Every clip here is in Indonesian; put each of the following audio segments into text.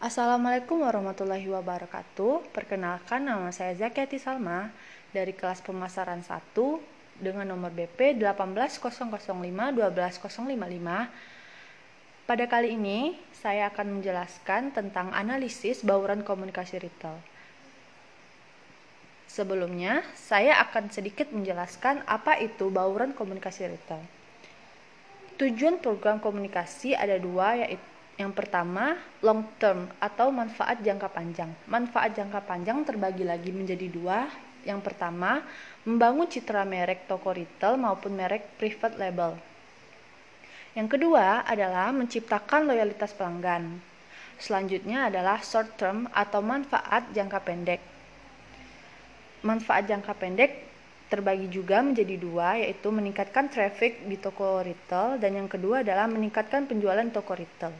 Assalamualaikum warahmatullahi wabarakatuh. Perkenalkan nama saya Zakiati Salma dari kelas pemasaran 1 dengan nomor BP 18005-12055. Pada kali ini saya akan menjelaskan tentang analisis bauran komunikasi retail. Sebelumnya, saya akan sedikit menjelaskan apa itu bauran komunikasi retail. Tujuan program komunikasi ada dua, yaitu yang pertama, long term atau manfaat jangka panjang. Manfaat jangka panjang terbagi lagi menjadi dua. Yang pertama, membangun citra merek toko retail maupun merek private label. Yang kedua adalah menciptakan loyalitas pelanggan. Selanjutnya adalah short term atau manfaat jangka pendek manfaat jangka pendek terbagi juga menjadi dua, yaitu meningkatkan traffic di toko retail, dan yang kedua adalah meningkatkan penjualan toko retail.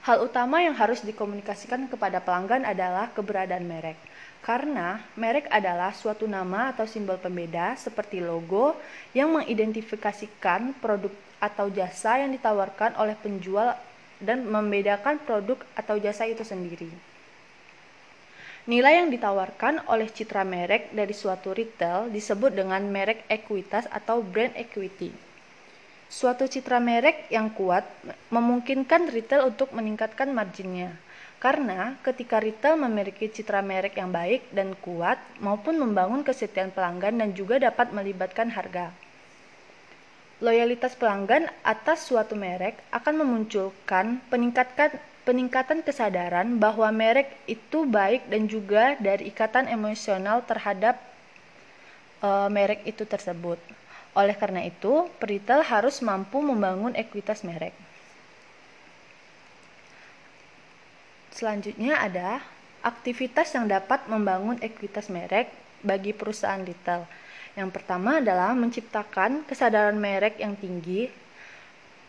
Hal utama yang harus dikomunikasikan kepada pelanggan adalah keberadaan merek, karena merek adalah suatu nama atau simbol pembeda seperti logo yang mengidentifikasikan produk atau jasa yang ditawarkan oleh penjual dan membedakan produk atau jasa itu sendiri. Nilai yang ditawarkan oleh citra merek dari suatu retail disebut dengan merek ekuitas atau brand equity. Suatu citra merek yang kuat memungkinkan retail untuk meningkatkan marginnya. Karena ketika retail memiliki citra merek yang baik dan kuat maupun membangun kesetiaan pelanggan dan juga dapat melibatkan harga. Loyalitas pelanggan atas suatu merek akan memunculkan peningkatan peningkatan kesadaran bahwa merek itu baik dan juga dari ikatan emosional terhadap uh, merek itu tersebut. Oleh karena itu, peritel harus mampu membangun ekuitas merek. Selanjutnya ada aktivitas yang dapat membangun ekuitas merek bagi perusahaan retail. Yang pertama adalah menciptakan kesadaran merek yang tinggi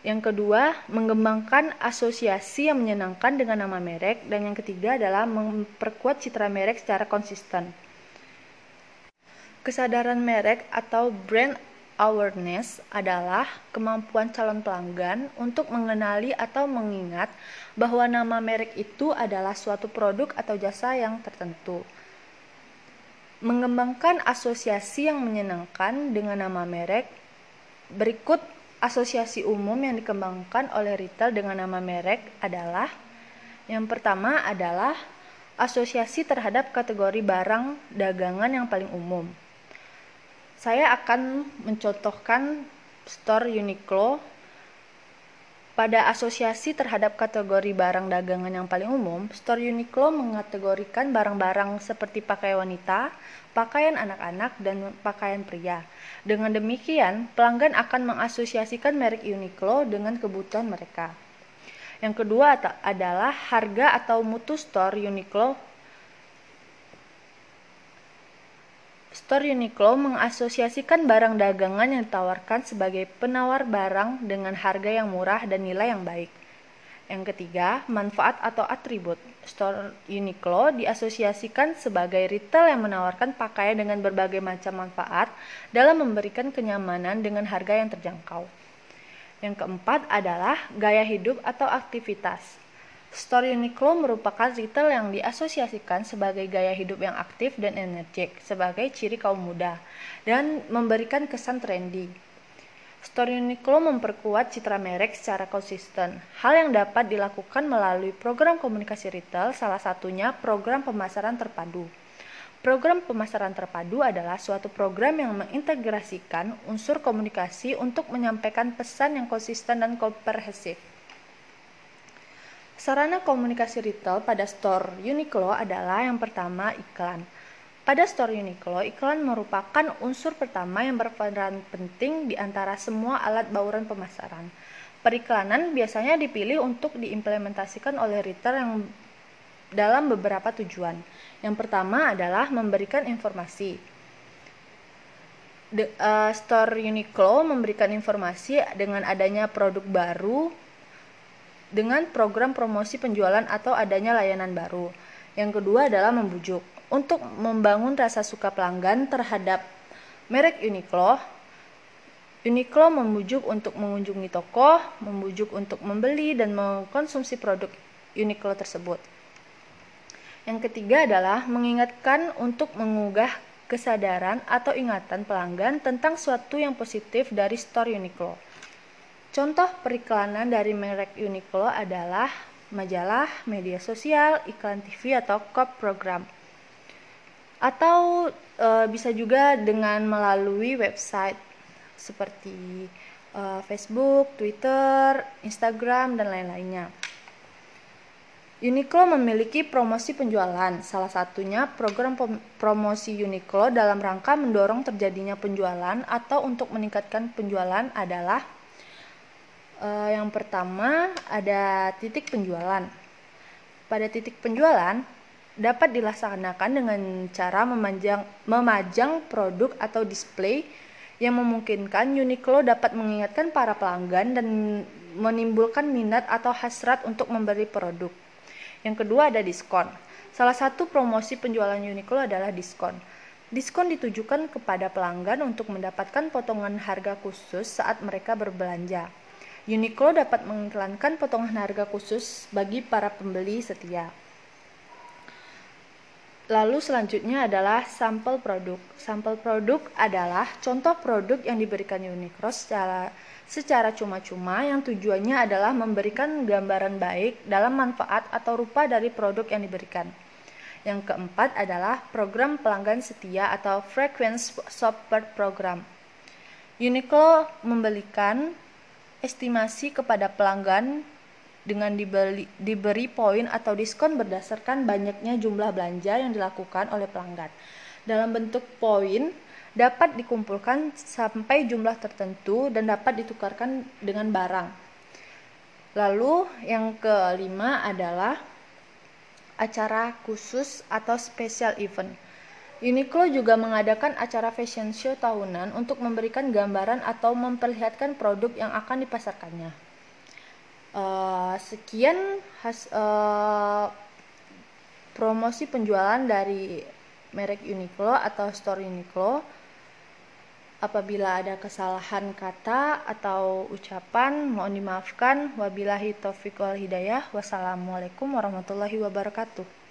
yang kedua, mengembangkan asosiasi yang menyenangkan dengan nama merek. Dan yang ketiga adalah memperkuat citra merek secara konsisten. Kesadaran merek atau brand awareness adalah kemampuan calon pelanggan untuk mengenali atau mengingat bahwa nama merek itu adalah suatu produk atau jasa yang tertentu. Mengembangkan asosiasi yang menyenangkan dengan nama merek berikut asosiasi umum yang dikembangkan oleh retail dengan nama merek adalah yang pertama adalah asosiasi terhadap kategori barang dagangan yang paling umum. Saya akan mencontohkan store Uniqlo pada asosiasi terhadap kategori barang dagangan yang paling umum, store Uniqlo mengategorikan barang-barang seperti pakaian wanita, pakaian anak-anak, dan pakaian pria. Dengan demikian, pelanggan akan mengasosiasikan merek Uniqlo dengan kebutuhan mereka. Yang kedua adalah harga atau mutu store Uniqlo. Store Uniqlo mengasosiasikan barang dagangan yang ditawarkan sebagai penawar barang dengan harga yang murah dan nilai yang baik. Yang ketiga, manfaat atau atribut. Store Uniqlo diasosiasikan sebagai retail yang menawarkan pakaian dengan berbagai macam manfaat dalam memberikan kenyamanan dengan harga yang terjangkau. Yang keempat adalah gaya hidup atau aktivitas. Store Uniqlo merupakan retail yang diasosiasikan sebagai gaya hidup yang aktif dan energik sebagai ciri kaum muda dan memberikan kesan trendy. Store Uniqlo memperkuat citra merek secara konsisten. Hal yang dapat dilakukan melalui program komunikasi retail, salah satunya program pemasaran terpadu. Program pemasaran terpadu adalah suatu program yang mengintegrasikan unsur komunikasi untuk menyampaikan pesan yang konsisten dan komprehensif. Sarana komunikasi retail pada store Uniqlo adalah yang pertama iklan. Pada store Uniqlo, iklan merupakan unsur pertama yang berperan penting di antara semua alat bauran pemasaran. Periklanan biasanya dipilih untuk diimplementasikan oleh retail yang dalam beberapa tujuan. Yang pertama adalah memberikan informasi. The, uh, store Uniqlo memberikan informasi dengan adanya produk baru dengan program promosi penjualan atau adanya layanan baru. Yang kedua adalah membujuk untuk membangun rasa suka pelanggan terhadap merek Uniqlo, Uniqlo membujuk untuk mengunjungi toko, membujuk untuk membeli dan mengkonsumsi produk Uniqlo tersebut. Yang ketiga adalah mengingatkan untuk mengugah kesadaran atau ingatan pelanggan tentang suatu yang positif dari store Uniqlo. Contoh periklanan dari merek Uniqlo adalah majalah, media sosial, iklan TV atau cop program. Atau e, bisa juga dengan melalui website seperti e, Facebook, Twitter, Instagram dan lain-lainnya. Uniqlo memiliki promosi penjualan, salah satunya program promosi Uniqlo dalam rangka mendorong terjadinya penjualan atau untuk meningkatkan penjualan adalah uh, yang pertama ada titik penjualan. Pada titik penjualan dapat dilaksanakan dengan cara memajang, memajang produk atau display yang memungkinkan Uniqlo dapat mengingatkan para pelanggan dan menimbulkan minat atau hasrat untuk membeli produk. Yang kedua ada diskon. Salah satu promosi penjualan Uniqlo adalah diskon. Diskon ditujukan kepada pelanggan untuk mendapatkan potongan harga khusus saat mereka berbelanja. Uniqlo dapat mengiklankan potongan harga khusus bagi para pembeli setia. Lalu selanjutnya adalah sampel produk. Sampel produk adalah contoh produk yang diberikan Uniqlo secara secara cuma-cuma yang tujuannya adalah memberikan gambaran baik dalam manfaat atau rupa dari produk yang diberikan. Yang keempat adalah program pelanggan setia atau frequency support program. Uniqlo membelikan estimasi kepada pelanggan dengan dibeli, diberi poin atau diskon berdasarkan banyaknya jumlah belanja yang dilakukan oleh pelanggan. Dalam bentuk poin, dapat dikumpulkan sampai jumlah tertentu dan dapat ditukarkan dengan barang. Lalu yang kelima adalah acara khusus atau special event. Uniqlo juga mengadakan acara fashion show tahunan untuk memberikan gambaran atau memperlihatkan produk yang akan dipasarkannya. Uh, sekian has, uh, promosi penjualan dari merek Uniqlo atau store Uniqlo. Apabila ada kesalahan kata atau ucapan, mohon dimaafkan. Wabillahi taufiq wal hidayah. Wassalamualaikum warahmatullahi wabarakatuh.